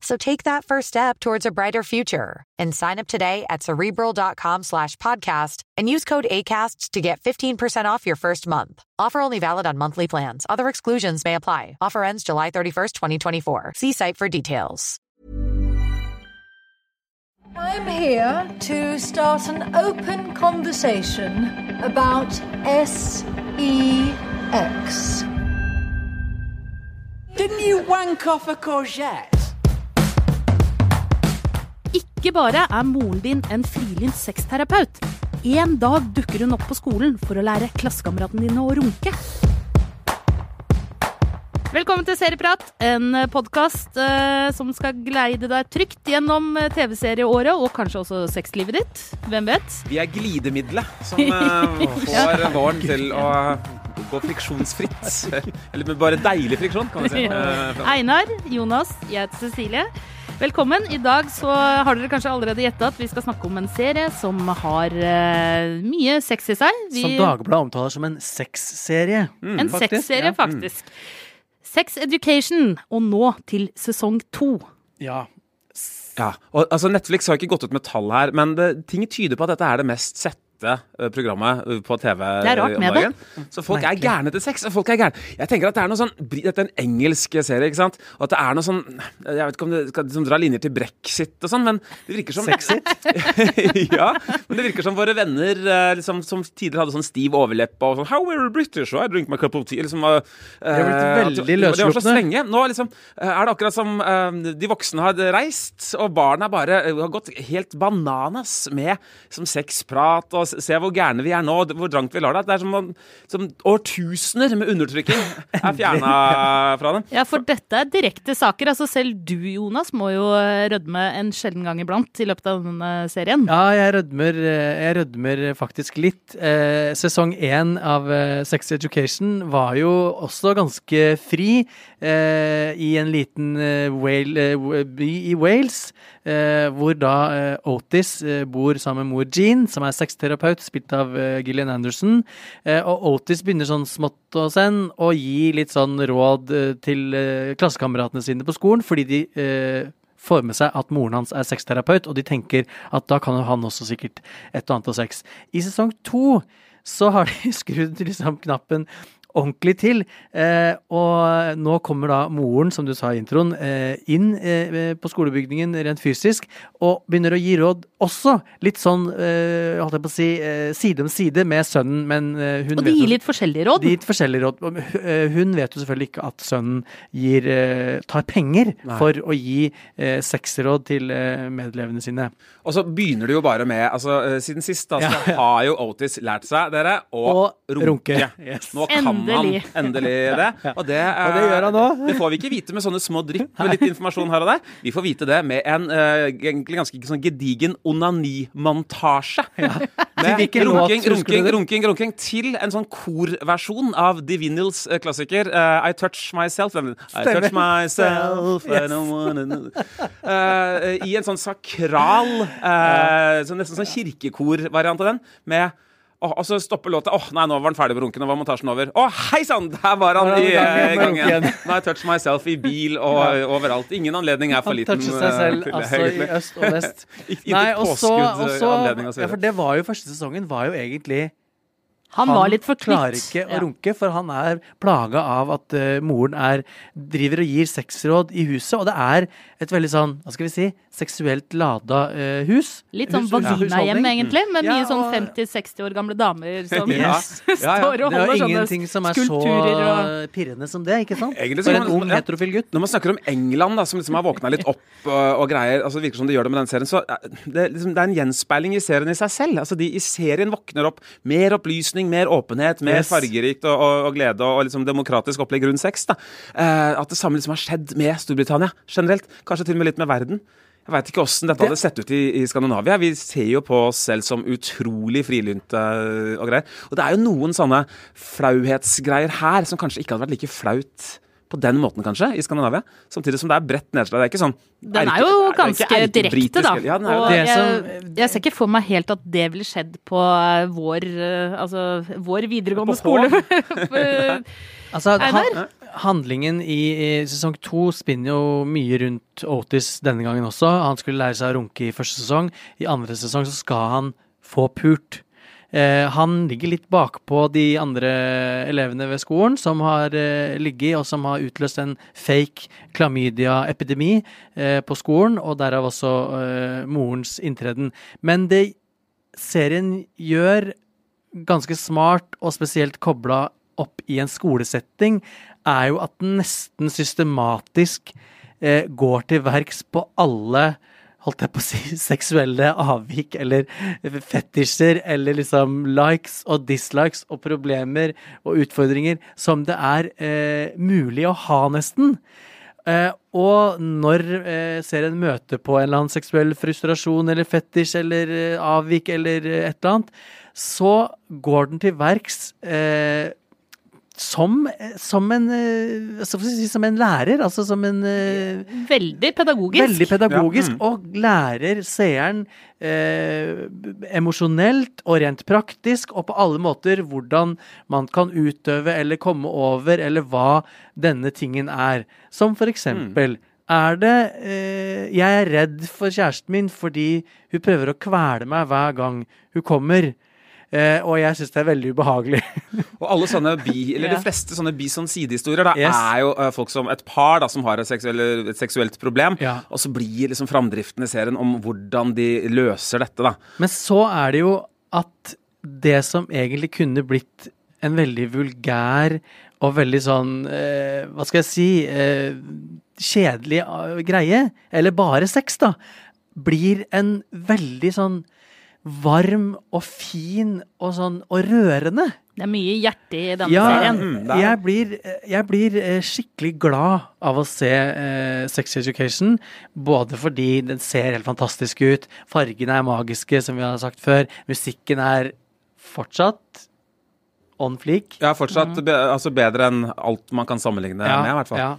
So take that first step towards a brighter future and sign up today at cerebral.com slash podcast and use code ACAST to get 15% off your first month. Offer only valid on monthly plans. Other exclusions may apply. Offer ends July 31st, 2024. See site for details. I'm here to start an open conversation about SEX. Didn't you wank off a courgette? Ikke bare er moren din en frilynt sexterapeut. En dag dukker hun opp på skolen for å lære klassekameratene dine å runke. Velkommen til Serieprat, en podkast eh, som skal gleide deg trygt gjennom eh, TV-serieåret og kanskje også sexlivet ditt. Hvem vet? Vi er glidemiddelet som eh, får våren til å gå friksjonsfritt. Eller med bare deilig friksjon, kan vi si. Eh, Einar, Jonas, jeg heter Cecilie. Velkommen. I dag så har dere kanskje allerede gjetta at vi skal snakke om en serie som har uh, mye sex i seg. Vi, Som Dagbladet omtaler som en sexserie. Mm, en faktisk, Sex, ja. faktisk. Sex Education, og nå til sesong to. Ja. Ja, og altså Netflix har ikke gått ut med tall her, men det, ting tyder på at dette er det mest sette eh, programmet eh, på TV Det er rart om med det. Så folk er Merkelig. gærne til sex. og Folk er gærne. Jeg tenker at det er noe sånn Dette er en engelsk serie, ikke sant? Og at det er noe sånn Jeg vet ikke om det skal liksom dra linjer til brexit og sånn, men det virker som Sexit. ja, men det virker som våre venner eh, liksom, som tidligere hadde sånn stiv overleppe og sånn How you British? I drink my cup of tea. Liksom, uh, har blitt veldig løsluppende. løsslupne. Nå liksom, er det akkurat som uh, de voksne har reist, og barna bare har gått helt bananas med som sexprat og s- se hvor gærne vi er nå, og hvor drangt vi lar det. Det er som, som årtusener med undertrykking er fjerna fra dem. Ja, for dette er direkte saker. Altså selv du, Jonas, må jo eh, rødme en sjelden gang iblant i løpet av denne serien. Ja, jeg rødmer, eh, jeg rødmer faktisk litt. Eh, sesong én av Sex Education var jo også ganske fri eh, i en liten eh, Wale, eh, by i Wales, hvor da eh, Otis eh, bor sammen med mor Jean, som er sexterapeut, spilt av eh, Gillian Anderson. Eh, og Otis begynner sånn smått og senn å gi litt sånn råd eh, til eh, klassekameratene sine på skolen, fordi de eh, får med seg at moren hans er sexterapeut, og de tenker at da kan jo han også sikkert et og annet ha sex. I sesong to så har de skrudd liksom knappen ordentlig til, eh, og nå kommer da moren, som du sa i introen, eh, inn eh, på skolebygningen rent fysisk, og begynner å gi råd også, litt sånn, eh, holdt jeg på å si, eh, side om side med sønnen, men eh, hun Og de gir litt forskjellige råd. de gir forskjellige råd. Hun vet jo selvfølgelig ikke at sønnen gir, eh, tar penger Nei. for å gi eh, sexråd til eh, medlevene sine. Og så begynner det jo bare med altså Siden sist da, så Ja, ja. har jo Otis lært seg, dere, å Og runke. runke. Yes. Nå kan Endelig. han endelig det. Og det, Og det gjør han nå. Det får vi ikke vite med sånne små drypp med litt informasjon her og der. Vi får vite det med en egentlig ganske sånn gedigen onanimontasje. Til Med runking, runking, runking, runking til en sånn korversjon av Divinyls eh, klassiker eh, I Touch Myself. I touch myself I don't wanna know. Eh, I en sånn sakral, eh, så nesten sånn kirkekorvariant av den, med Åh, og så stopper låta. Åh, nei, nå var den ferdig med runken. Nå var montasjen over. Å, hei sann! Der var han i, han gang eh, igjen. Nå har jeg touch myself i bil og overalt. Ingen anledning er for Han liten. toucher seg eh, selv til altså, altså i øst og vest. Nei, og så, og så ja. For det var jo første sesongen var jo egentlig Han var litt for klarer ikke å Ja. runke, for han er plaga av at uh, moren er driver og gir sexråd i huset, og det er et veldig sånn, hva skal vi si, seksuelt lada uh, hus. Litt sånn vaginahjem, ja. egentlig, med Ja, mye sånn 50-60 år gamle damer som Yes. Ja, ja. står og Det er holder jo sånne ingenting som er så skulpturer og pirrende som det, ikke sant? Egentlig For en man- ung heterofil gutt. Når man snakker om England, da, som liksom har våkna litt opp og, og greier altså Det virker som de gjør det med den serien. Så eh, det, liksom, det er en gjenspeiling i serien i seg selv. Altså De i serien våkner opp. Mer opplysning, mer åpenhet, mer Yes. fargerikt og, og, og glede og, og liksom demokratisk opplegg rundt sex. da eh, At det samme liksom har skjedd med Storbritannia generelt. Kanskje til og med litt med verden. Jeg veit ikke åssen dette Det- hadde sett ut i, i Skandinavia. Vi ser jo på oss selv som utrolig frilynte og greier. Og det er jo noen sånne flauhetsgreier her som kanskje ikke hadde vært like flaut på den måten, kanskje, i Skandinavia. Samtidig som det er bredt nedslag. Det er ikke sånn Den er er jo er ikke ganske er direkte, da. Ja, den er Og det. Det jeg, som- jeg ser ikke for meg helt at det ville skjedd på eh, vår, eh, altså, vår videregående På skole. Altså, Einar? han, handlingen i, i sesong to spinner jo mye rundt Otis denne gangen også. Han skulle lære seg å runke i første sesong. I andre sesong så skal han få pult. Eh, han ligger litt bakpå de andre elevene ved skolen som har eh, ligget og som har utløst en fake klamydia-epidemi eh, på skolen, og derav også eh, morens inntreden. Men det serien gjør ganske smart, og spesielt kobla opp i en skolesetting, er jo at den nesten systematisk eh, går til verks på alle holdt jeg på å si, seksuelle avvik eller fetisjer eller liksom likes og dislikes og problemer og utfordringer som det er eh, mulig å ha, nesten. Eh, og når eh, serien møte på en eller annen seksuell frustrasjon eller fetisj eller eh, avvik eller eh, et eller annet, så går den til verks eh, som, som, en, eh, hva si, som en lærer, altså som en eh, Veldig pedagogisk. Veldig pedagogisk, Ja, mm. og lærer seeren eh, emosjonelt og rent praktisk, og på alle måter hvordan man kan utøve eller komme over, eller hva denne tingen er. Som for eksempel Er det eh, Jeg er redd for kjæresten min fordi hun prøver å kvele meg hver gang hun kommer. Eh, og jeg syns det er veldig ubehagelig. Og alle sånne bi, eller yeah. de fleste sånne bi sånn sidehistorier da, Yes. er jo eh, folk som et par da, som har et, seksuell, et seksuelt problem, Ja. og så blir liksom framdriften i serien om hvordan de løser dette. da. Men så er det jo at det som egentlig kunne blitt en veldig vulgær og veldig sånn eh, Hva skal jeg si eh, Kjedelig eh, greie, eller bare sex, da, blir en veldig sånn varm og fin og sånn og rørende. Det er mye hjerte i denne Ja, serien. mm, jeg blir, jeg blir eh, skikkelig glad av å se uh, Sex Education. Både fordi den ser helt fantastisk ut, fargene er magiske, som vi har sagt før. Musikken er fortsatt on fleak. Ja, fortsatt be, altså bedre enn alt man kan sammenligne med, i hvert fall. ja.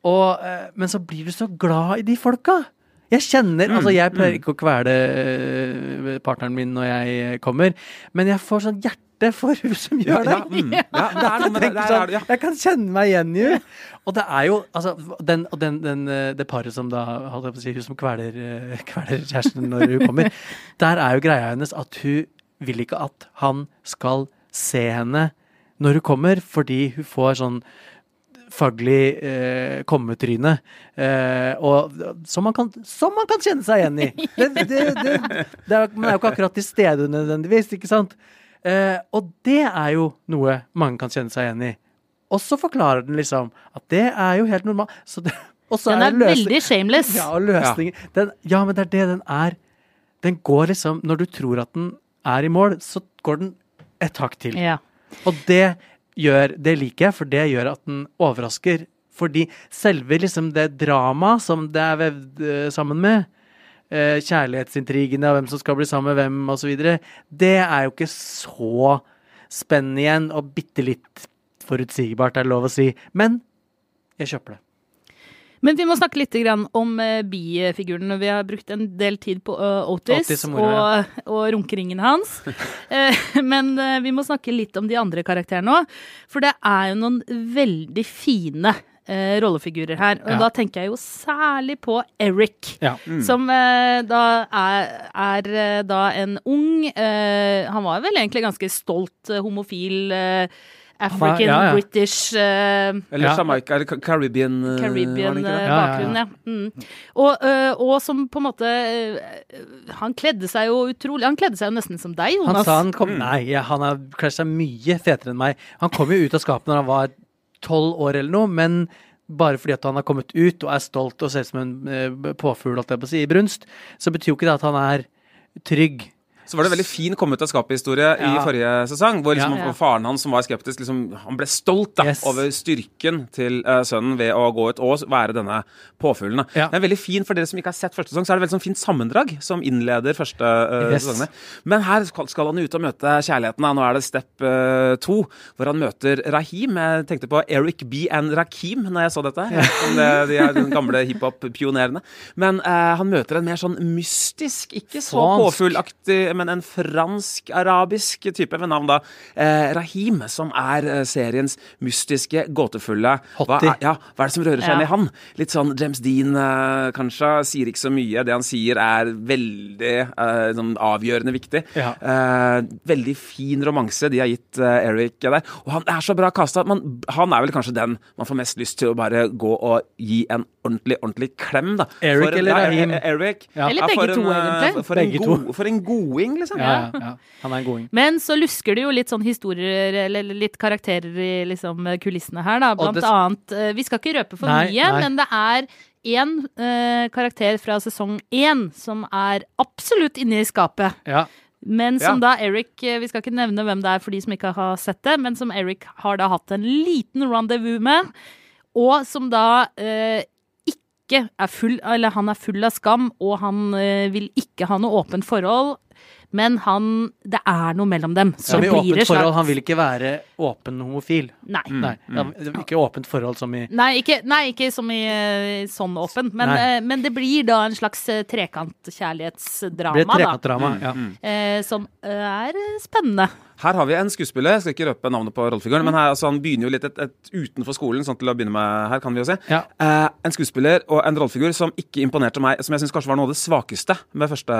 Og, uh, men så blir du så glad i de folka. Jeg kjenner Mm, Altså, jeg pleier ikke å kvele eh, partneren min når jeg kommer, men jeg får sånn hjerte for hun som gjør det. Ja, mm, ja, det sånn. Jeg kan kjenne meg igjen i henne. Og det er jo altså, den, den, den, eh, det paret som da holdt jeg på å si, Hun som kveler, kveler kjæresten når hun kommer. Der er jo greia hennes at hun vil ikke at han skal se henne når hun kommer, fordi hun får sånn faglig eh, kommetryne. Eh, og, som, man kan, som man kan kjenne seg igjen i. Det, det, det, det er, man er jo ikke akkurat til stede nødvendigvis, ikke sant? Eh, og det er jo noe mange kan kjenne seg igjen i. Og så forklarer den liksom at det er jo helt normalt. Den er veldig shameless. Ja, og løsningen den, Ja, men det er det den er. Den går liksom Når du tror at den er i mål, så går den et hakk til. Ja. Og det gjør Det liker jeg, for det gjør at den overrasker. Fordi selve liksom det dramaet som det er vevd eh, sammen med, eh, kjærlighetsintrigene og hvem som skal bli sammen med hvem osv., det er jo ikke så spennende igjen, og bitte litt forutsigbart, er det lov å si. Men jeg kjøper det. Men vi må snakke litt om bifigurene. bifiguren. Vi har brukt en del tid på eh, Otis, Otis og mora, og, og runkeringen hans. Eh, men eh, vi må snakke litt om de andre karakterene òg. For det er jo noen veldig fine eh, rollefigurer her. Og Ja. da tenker jeg jo særlig på Eric. Ja. Som eh, da er, er eh, da en ung eh, Han var vel egentlig ganske stolt eh, homofil eh, African, ja, ja. British uh, Eller Ja. Jamaica, eller Ca- Caribbean var det Caribbean ikke det? eh, Ja, ja, ja. bakgrunn, ja. Mm. Og, og som på en måte Han kledde seg jo utrolig Han kledde seg jo nesten som deg, Han Jonas. sa han kom Nei, ja, han har kledd seg mye fetere enn meg. Han kom jo ut av skapet når han var tolv år eller noe, men bare fordi at han har kommet ut og er stolt og ser ut som en påfugl, holdt jeg på å si, i brunst, så betyr jo ikke det at han er trygg. Så var det veldig fin komme ut av skapet-historie i forrige sesong. Hvor liksom Ja. Ja. faren hans som var skeptisk, liksom, han ble stolt da, Yes. over styrken til uh, sønnen ved å gå ut og være denne påfuglen. Ja. Det er veldig fin, For dere som ikke har sett første sesong, så er det veldig sånn fint sammendrag som innleder første uh, Yes. sesongene. Men her skal, han ut og møte kjærligheten. Da. Nå er det step uh, to, hvor han møter Rahim. Jeg tenkte på Eric B. and Rakim når jeg så dette. Som det, de de gamle hiphop-pionerene. Men uh, han møter en mer sånn mystisk, ikke så påfuglaktig, men en fransk-arabisk type ved navn da. Eh, Rahim, som er eh, seriens mystiske, gåtefulle hva er, ja, hva er det som rører seg Ja. inni i han? Litt sånn James Dean, eh, kanskje. Sier ikke så mye. Det han sier, er veldig eh, sånn avgjørende viktig. Ja. Eh, veldig fin romanse de har gitt eh, Eric der. Og han er så bra kasta. Han er vel kanskje den man får mest lyst til å bare gå og gi en ordentlig, ordentlig klem, da. Eric For eller Rahim? Eric. Ja. Eller begge for to, en, egentlig. For, for, en god, to. for en goding, liksom. Ja, ja, ja. Han er en goding. Men så lusker det jo litt sånn historier, eller litt karakterer i liksom kulissene her, da. Blant det- annet eh, Vi skal ikke røpe for Nei, mye, nei. men det er én eh, karakter fra sesong én som er absolutt inne i skapet. Ja. Men som Ja. da Eric eh, Vi skal ikke nevne hvem det er for de som ikke har sett det, men som Eric har da hatt en liten rendezvous med, og som da eh, ikke er full Eller han er full av skam, og han eh, vil ikke ha noe åpent forhold. Men han Det er noe mellom dem. Så Som det åpent forhold, slags- han vil ikke være åpen homofil. Nei. Nei, ja, er ikke åpent forhold som i Nei ikke, nei, ikke som i eh, sånn åpen, men, eh, men det blir da en slags eh, Det trekantkjærlighetsdrama, blir et da. trekantdrama. Ja. Eh, som er spennende. Her har vi en skuespiller, jeg skal ikke røpe navnet på rollefiguren, men her, altså, han begynner jo litt et, et utenfor skolen, sånn til å begynne med her, kan vi jo si. Ja. Eh, en skuespiller og en rollefigur som ikke imponerte meg, som jeg syns kanskje var noe av det svakeste med første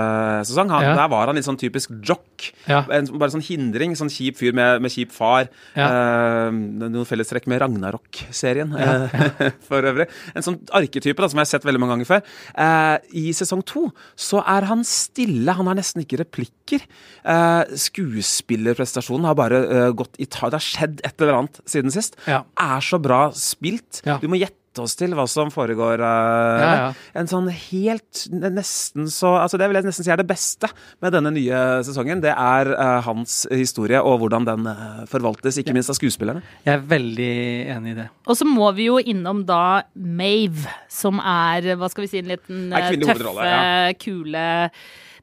sesong. Han, Ja. Der var han litt sånn typisk jock. Ja. En, bare sånn hindring, sånn kjip fyr med, med kjip far. Eh, noen fellestrekk med Ragnarok-serien, eh, for øvrig. En sånn arketype da, som jeg har sett veldig mange ganger før. Eh, I sesong to så er han stille, han har nesten ikke replikker. Eh, skuespillerprestasjonen har bare eh, gått i ta... Det har skjedd et eller annet siden sist. Ja. Er så bra spilt. Ja. Du må gjette oss til hva som foregår. Uh, Ja, ja. En sånn helt nesten så Altså Det vil jeg nesten si er det beste med denne nye sesongen. Det er uh, hans historie og hvordan den eh, forvaltes, ikke minst av skuespillerne. Jeg er veldig enig i det. Og så må vi jo innom da Mave, som er, hva skal vi si, en liten tøffe, kule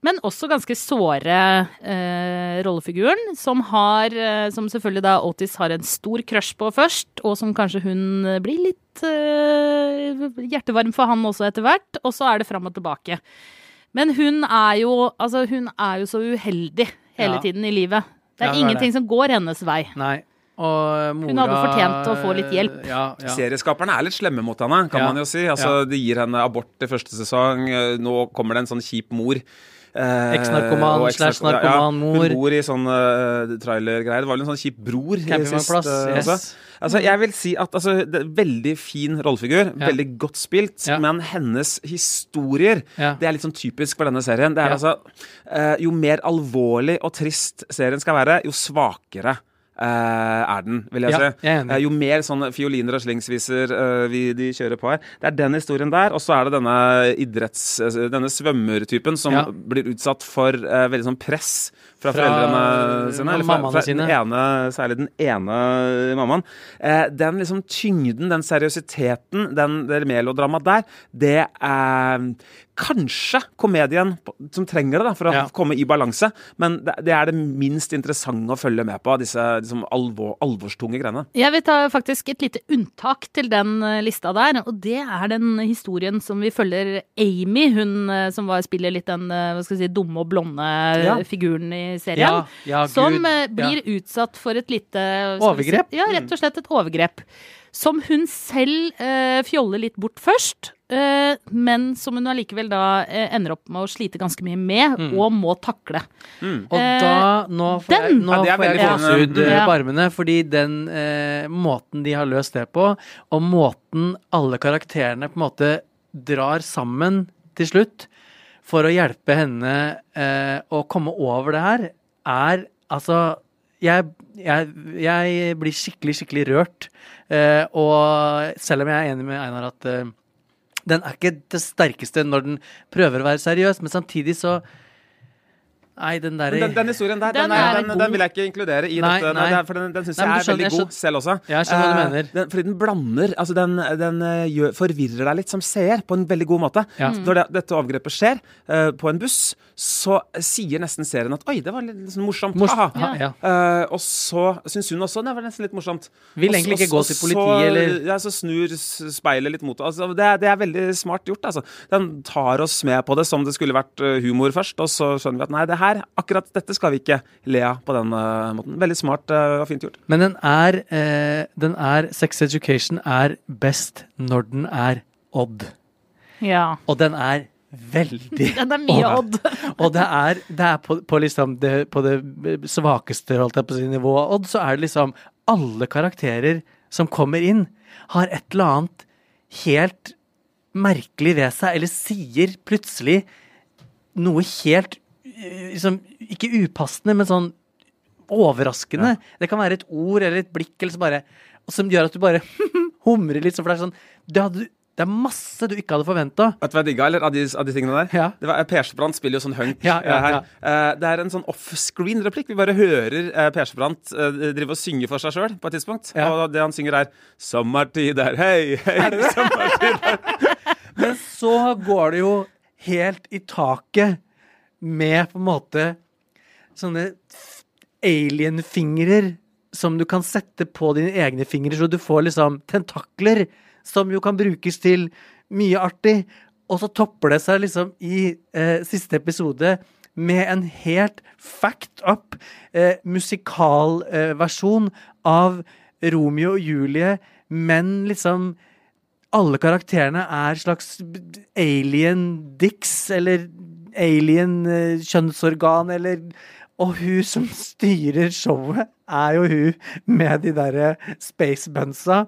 men også ganske såre eh, rollefiguren, som har eh, Som selvfølgelig da Otis har en stor crush på først, og som kanskje hun blir litt eh, hjertevarm for han også etter hvert. Og så er det fram og tilbake. Men hun er jo Altså, hun er jo så uheldig hele Ja. tiden i livet. Det er er ingenting det. som går hennes vei. Nei. Og mora Hun hadde fortjent å få litt hjelp. Ja, ja. Serieskaperne er litt slemme mot henne, kan Ja. man jo si. Altså, De gir henne abort i første sesong. Nå kommer det en sånn kjip mor. Eh, Eks-narkoman slash narkoman-mor. Hun bor i sånn uh, trailergreier. Det var vel en sånn kjip bror i Campingvognplass, sist, eh, yes. Altså, jeg vil si at altså, det er Veldig fin rollefigur. Ja. Veldig godt spilt. Ja. Men hennes historier Ja. Det er litt sånn typisk for denne serien. Det er Ja. altså uh, Jo mer alvorlig og trist serien skal være, jo svakere. Eh, er den, vil jeg Ja, si. jeg. Eh, jo mer sånne fioliner og slingsviser eh, vi, de kjører på her. Det er den historien der, og så er det denne idretts... Denne svømmertypen som Ja. blir utsatt for veldig sånn press fra, Fra foreldrene sine. Eller fra, fra sine. Den ene, særlig den ene mammaen. Den liksom tyngden, den seriøsiteten, den, det melodramaet der, det er kanskje komedien som trenger det da, for å Ja. komme i balanse. Men det, det er det minst interessante å følge med på, disse liksom, alvor, alvorstunge greiene. Jeg vil ta faktisk et lite unntak til den eh, lista der, og det er den historien som vi følger Amy, hun eh, som var, spiller litt den eh, hva skal si, dumme og blonde Ja. figuren i serien. Ja, ja, som blir utsatt for et lite Overgrep? Si, ja, rett og slett et overgrep. Som hun selv eh, fjoller litt bort først, eh, men som hun allikevel da eh, ender opp med å slite ganske mye med, og må takle. Og Eh, da Nå får jeg, den- nå Ja, det er får jeg veldig gåsehud fint. eh, Ja. på armene, fordi den eh, måten de har løst det på, og måten alle karakterene på en måte drar sammen til slutt for å hjelpe henne eh, å komme over det her, er altså jeg, jeg, jeg blir skikkelig, skikkelig rørt. Eh, og selv om jeg er enig med Einar at eh, den er ikke det sterkeste når den prøver å være seriøs, men samtidig så Nei, den der... Den, den historien der, den, Den er, er den, den vil jeg ikke inkludere i Nei, dette. nei. for den, den syns jeg er skjønner, veldig god god selv også. Jeg skjønner hva du Eh, mener. Fordi den blander Altså, den, den eh, gjør, forvirrer deg litt som seer på en veldig god måte. Ja. Når det, dette overgrepet skjer uh, på en buss, så sier nesten serien at oi, det var litt sånn morsomt. Mors- haha. Ja, ja. Eh, og så syns hun også det var nesten litt morsomt. Vil egentlig ikke gå til politiet, eller- Ja, så snur speilet litt mot altså, det. Det er veldig smart gjort, altså. Den tar oss med på det som det skulle vært humor først, og så skjønner vi at nei, det her, akkurat dette skal vi ikke le av på den uh, måten. Veldig smart og og fint gjort. Men den er, uh, den er Sex Education er best når den er odd. Ja. Og den er veldig Den er mye odd. Og det er, det er på, på, liksom det, på det svakeste holdt jeg på å nivå nivået av odd, så er det liksom alle karakterer som kommer inn, har et eller annet helt merkelig ved seg, eller sier plutselig noe helt eh, liksom, Ikke upassende, men sånn overraskende. Det kan være et ord eller et blikk eller så bare, som gjør at du bare humrer litt. For det er sånn det, hadde, det er masse du ikke hadde forventa. Vet du hva jeg digga, eller? Av de, av de tingene der? Ja. Det var, Persbrandt spiller jo sånn hunk Ja, ja, eh, her. ja. Eh, det er en sånn offscreen-replikk. Vi bare hører uh, Persbrandt uh, drive og synge for seg sjøl på et tidspunkt. Ja. Og det han synger, er 'Sommertid er hei, hei'. Sommertid er Men så går det jo helt i taket med på en måte sånne alienfingrer som du kan sette på dine egne fingre, så du får liksom tentakler som jo kan brukes til mye artig. Og så topper det seg liksom i eh, siste episode med en helt fact up eh, musikalversjon av Romeo og Julie, men liksom alle karakterene er slags alien dicks, eller alien eh, kjønnsorgan, eller Og hun som styrer showet, er jo hun med de derre spacebunsa.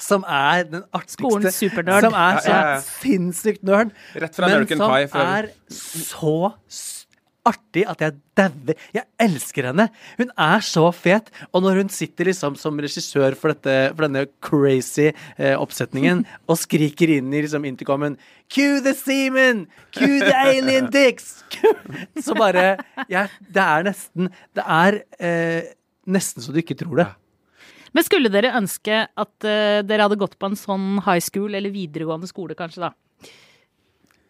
Som er den artigste Skolens supernerd. Som er så Ja, ja, ja. sinnssykt nerd. Rett fra men American som Pie, for er så s- artig at jeg dauer. Jeg elsker henne. Hun er så fet. Og når hun sitter liksom som regissør for, dette, for denne crazy eh, oppsetningen og skriker inn i liksom intercomen Cue the semen! Cue the alien dicks! så bare ja, Det er nesten Det er eh, nesten så du ikke tror det. Men skulle dere ønske at eh, dere hadde gått på en sånn high school eller videregående skole, kanskje, da?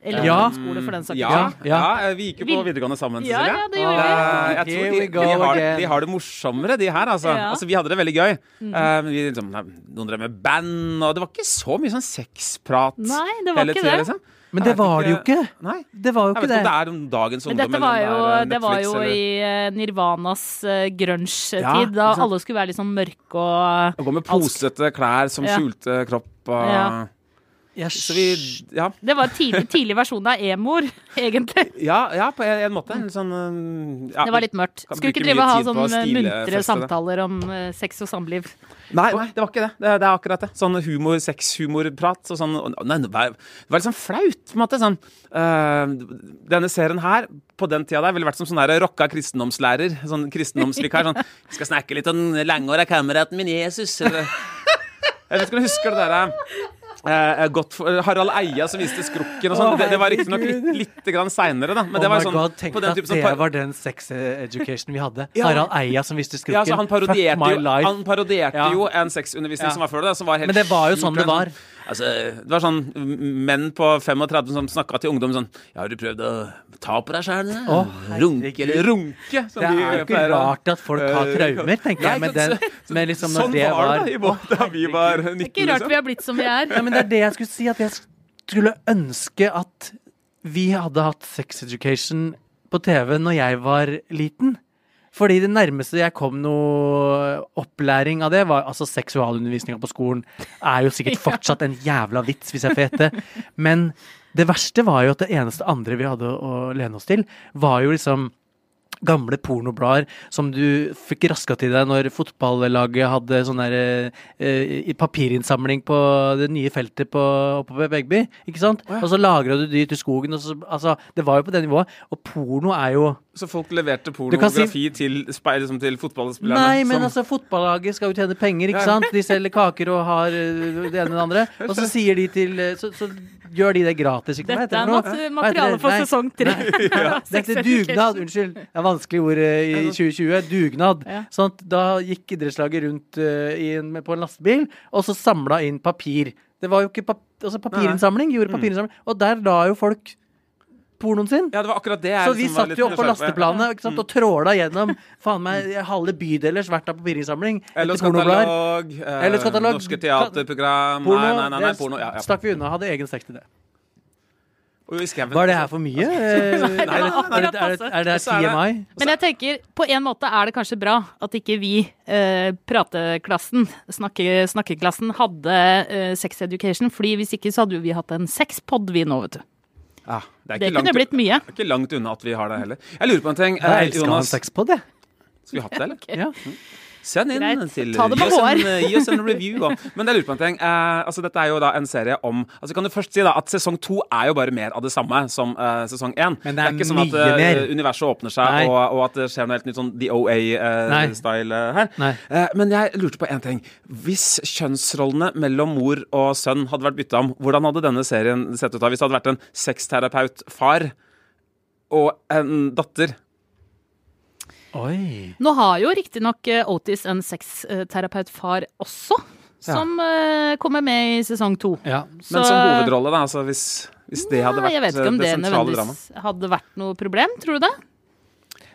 Eller Ja. skole, for den saks Ja, ja. Ja. vi gikk jo på videregående sammen, Ja, Cecilie. ja, det gjorde vi. Eh, jeg tror de, de, har, de har det morsommere, de her, altså. Ja. altså vi hadde det veldig gøy. Eh, vi, liksom, noen drev med band, og det var ikke så mye sånn sexprat Nei, det var hele tida, det. liksom. Men det var det jo ikke. Nei. Det var jo Jeg ikke vet ikke om det. det er om dagens Men ungdom, dette var jo, det var jo eller i eh, Nirvanas uh, grunge-tid, Ja, da alle skulle være litt sånn mørke og gå med posete klær som Ja. skjulte kropp. Og, Ja. Så vi Ja, Det var en tidlig, tidlig versjon av emoer, egentlig. ja, ja på en, en måte. En sånn um, ja, Det var litt mørkt. Skulle ikke drive og ha sånn sånne muntre samtaler om uh, sex og samliv. Nei, nei, det var ikke det. Det, det er akkurat det. Sånn humor, sexhumorprat og sånn. Nei, det var, det var liksom flaut, på en måte. Sånn, uh, denne serien her, på den tida der, ville vært som sånn der rocka kristendomslærer. Sånn kristendomsvikar. Sånn skal snakke litt om langhåra kameraten min Jesus. Eller, jeg vet ikke om du husker det derre Eh, godt for, Harald Eia som viste skrukken og sånn. Oh, det, det var riktignok litt, litt seinere, da. Men oh det var sånn God, tenk på den at det var den sex education vi hadde. Ja. Harald Eia som viste skrukken. Ja, altså, han parodierte, jo, han parodierte Ja. jo en sexundervisning som var før det. Som var helt Men det var jo sånn det var. Altså, det var sånn menn på 35 som snakka til ungdom sånn Ja, har du prøvd å ta på deg sjæl? Oh, runke, eller runke, som Det er jo ikke pleier rart at folk har Eh, traumer, tenker jeg. Med den, med liksom når sånn det var var det da, i vår- da vi var 19, Det er ikke rart liksom. vi har blitt som vi er. Ja, men det er det jeg skulle si, at jeg skulle ønske at vi hadde hatt sex education på TV når jeg var liten. Fordi det nærmeste jeg kom noe opplæring av det, var altså seksualundervisninga på skolen. Er jo sikkert fortsatt en jævla vits, hvis jeg får gjette. Men det verste var jo at det eneste andre vi hadde å lene oss til, var jo liksom gamle pornoblader som du fikk raska til deg når fotballaget hadde sånn der eh, papirinnsamling på det nye feltet på, oppe på Begby. Ikke sant? Og så lagra du de til i skogen. Og så, altså, det var jo på det nivået. Og porno er jo Så folk leverte pornografi pornografi til, liksom til fotballspillerne? Nei, men som- altså, fotballaget skal jo tjene penger, ikke Ja. sant? De selger kaker og har eh, det ene og det andre. Og så sier de til eh, Så, så gjør de det gratis. Ikke? Dette er det mat- materiale for sesong tre. Dette er dugnad, unnskyld. Det er vanskelig ord eh, i 2020. Dugnad. Ja. Sånn da gikk idrettslaget rundt uh, en, på en lastebil, og så samla inn papir. Det var jo ikke pap altså papirinnsamling. Gjorde papirinnsamling. Og der la jo folk pornoen sin. Ja, det var akkurat det jeg Så vi liksom satt litt jo oppå på. lasteplanet sant, og tråla gjennom faen meg halve bydelers hvert av papirinnsamling. LOs etter pornoblader. katalog, eh, norske teaterprogram Porno, Nei, nei, nei, nei porno. Ja, ja. stakk vi unna. Hadde egen sekk til det. Var det her for mye? nei, Er det, er det, er det, er det Så er TMI? Men jeg tenker, på en måte er det kanskje bra at ikke vi, eh, prateklassen, snakke, snakkeklassen, hadde eh, sex education. fordi hvis ikke så hadde jo vi hatt en sexpod vi nå, vet du. Ja, det er Det ikke kunne langt, blitt mye. det er ikke langt unna at vi har det heller. Jeg lurer på en ting. Jeg elsker å ha en Jonas, sexpod, jeg. Skulle vi hatt det, eller? Ja. Send inn Greit. til Ta det med gi, oss en, eh, gi oss en review. Og. Men jeg lurer på en ting. Eh, altså, dette er jo da en serie om altså, Kan du først si da at sesong to er jo bare mer av det samme som eh, sesong én? Men det er det er ikke sånn at mye eh, mer. universet åpner seg, og, og at det skjer noe helt nytt, sånn The OA-style her. Nei. Eh, men jeg lurte på én ting. Hvis kjønnsrollene mellom mor og sønn hadde vært bytta om, hvordan hadde denne serien sett ut da? Hvis det hadde vært en sexterapeut-far og en datter? Oi. Nå har jo riktignok eh, Otis en sexterapeutfar også, som ja. kommer med i sesong to. Ja. Men Så- som hovedrolle, da? Altså hvis, hvis det hadde vært det sentrale dramaet? Jeg vet ikke om eh, det, det nødvendigvis hadde vært noe problem, tror du det?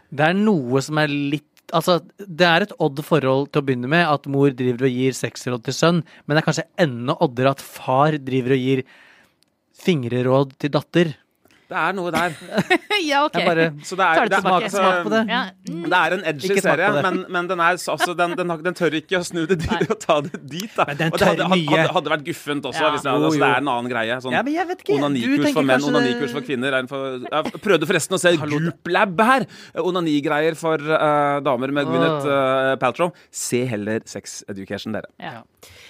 Det er noe som er litt Altså, det er et odd forhold til å begynne med, at mor driver og gir sexråd til sønn, men det er kanskje enda oddere at far driver og gir fingreråd til datter. Det er noe der. ja, ok. Jeg bare Så det er, Tar det altså, Smak på det. Ja. mm. Det er en edgy smak serie, men, men den, er, altså, den, den, den tør ikke å snu det dit og ta det dit. Da. Men den og det hadde, tør hadde, hadde, vært guffent også. Ja, hvis det, altså, det er en annen greie. Sånn, Ja, men jeg vet ikke. Onanikurs for menn, kanskje onanikurs for kvinner. Er for, jeg prøvde forresten å se Goop-lab her. Onanigreier for uh, damer med Gwyneth uh, Paltrow. Se heller Sex Education, dere. Ja.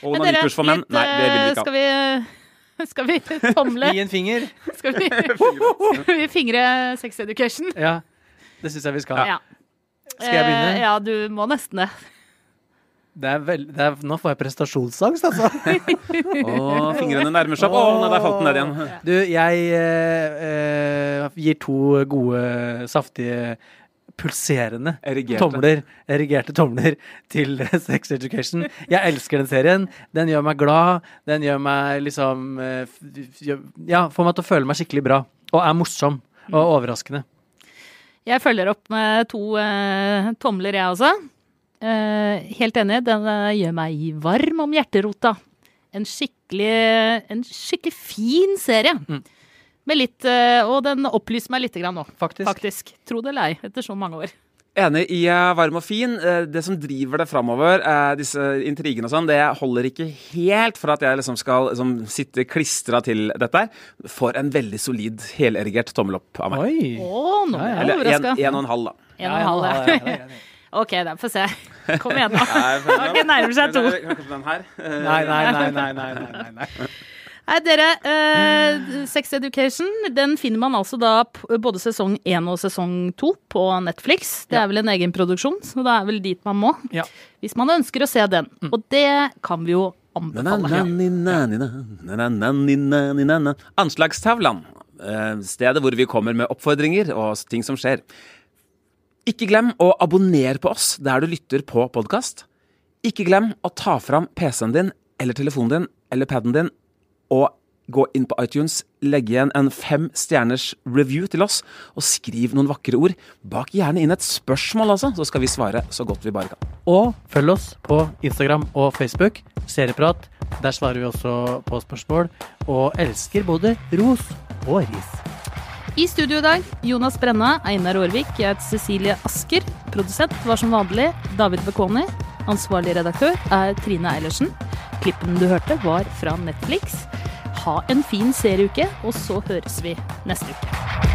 Og onanikurs for menn? Nei, det vil vi eh, ikke ha. Skal vi, tomle? Gi en finger. Skal vi, skal vi fingre sex education? Ja. Det syns jeg vi skal. Ja. Skal jeg begynne? Eh, Ja, du må nesten det. Det er veld... det er, nå får jeg prestasjonsangst, altså. oh, fingrene nærmer seg opp. oh, nei, der falt den ned igjen. Du, jeg eh, eh, gir to gode, saftige, pulserende Erigerte. tomler, erigerte tomler til Sex Education. Jeg elsker den serien. Den gjør meg glad. Den gjør meg liksom eh, Ja, får meg til å føle meg skikkelig bra. Og er morsom og overraskende. Jeg følger opp med to eh, tomler, jeg også. Eh, helt enig, den eh, gjør meg varm om hjerterota. En skikkelig, en skikkelig fin serie. Mm. Med litt, eh, og den opplyser meg litt grann nå, Faktisk. faktisk. Tro det eller ei, etter så mange år. Enig i eh, varm og fin. Eh, det som driver det framover, disse intrigene og sånn, det holder ikke helt for at jeg liksom skal liksom, sitte klistra til dette For en veldig solid helerigert tommel opp av meg. Oi! Oh, nå er jeg Eller en, overraska. en og en halv, da. En og en halv, ja, ja. ja, ja, ja. OK, da får se. Kom igjen, nå. Nei, nærmer seg to. Nei, nei, nei, nei, nei, nei, nei, dere. Eh, Sex Education den finner man altså da både sesong én og sesong to på Netflix. Det er vel en egen produksjon, så det er vel dit man må. Ja. Hvis man ønsker å se den. Og det kan vi jo anbefale. Anslagstavlan. Eh, Stedet hvor vi kommer med oppfordringer og ting som skjer. Ikke glem å abonnere på oss der du lytter på podkast. Ikke glem å ta fram PC-en din eller telefonen din eller paden din og gå inn på iTunes, legge igjen en fem stjerners review til oss, og skriv noen vakre ord. Bak gjerne inn et spørsmål, altså, så skal vi svare så godt vi bare kan. Og følg oss på Instagram og Facebook. Serieprat. Der svarer vi også på spørsmål. Og elsker både ros og ris. I studio i dag Jonas Brenna, Einar Aarvik, jeg heter Cecilie Asker. Produsent var som vanlig David Bekoni. Ansvarlig redaktør er Trine Eilertsen. Klippen du hørte, var fra Netflix. Ha en fin serieuke, og så høres vi neste uke.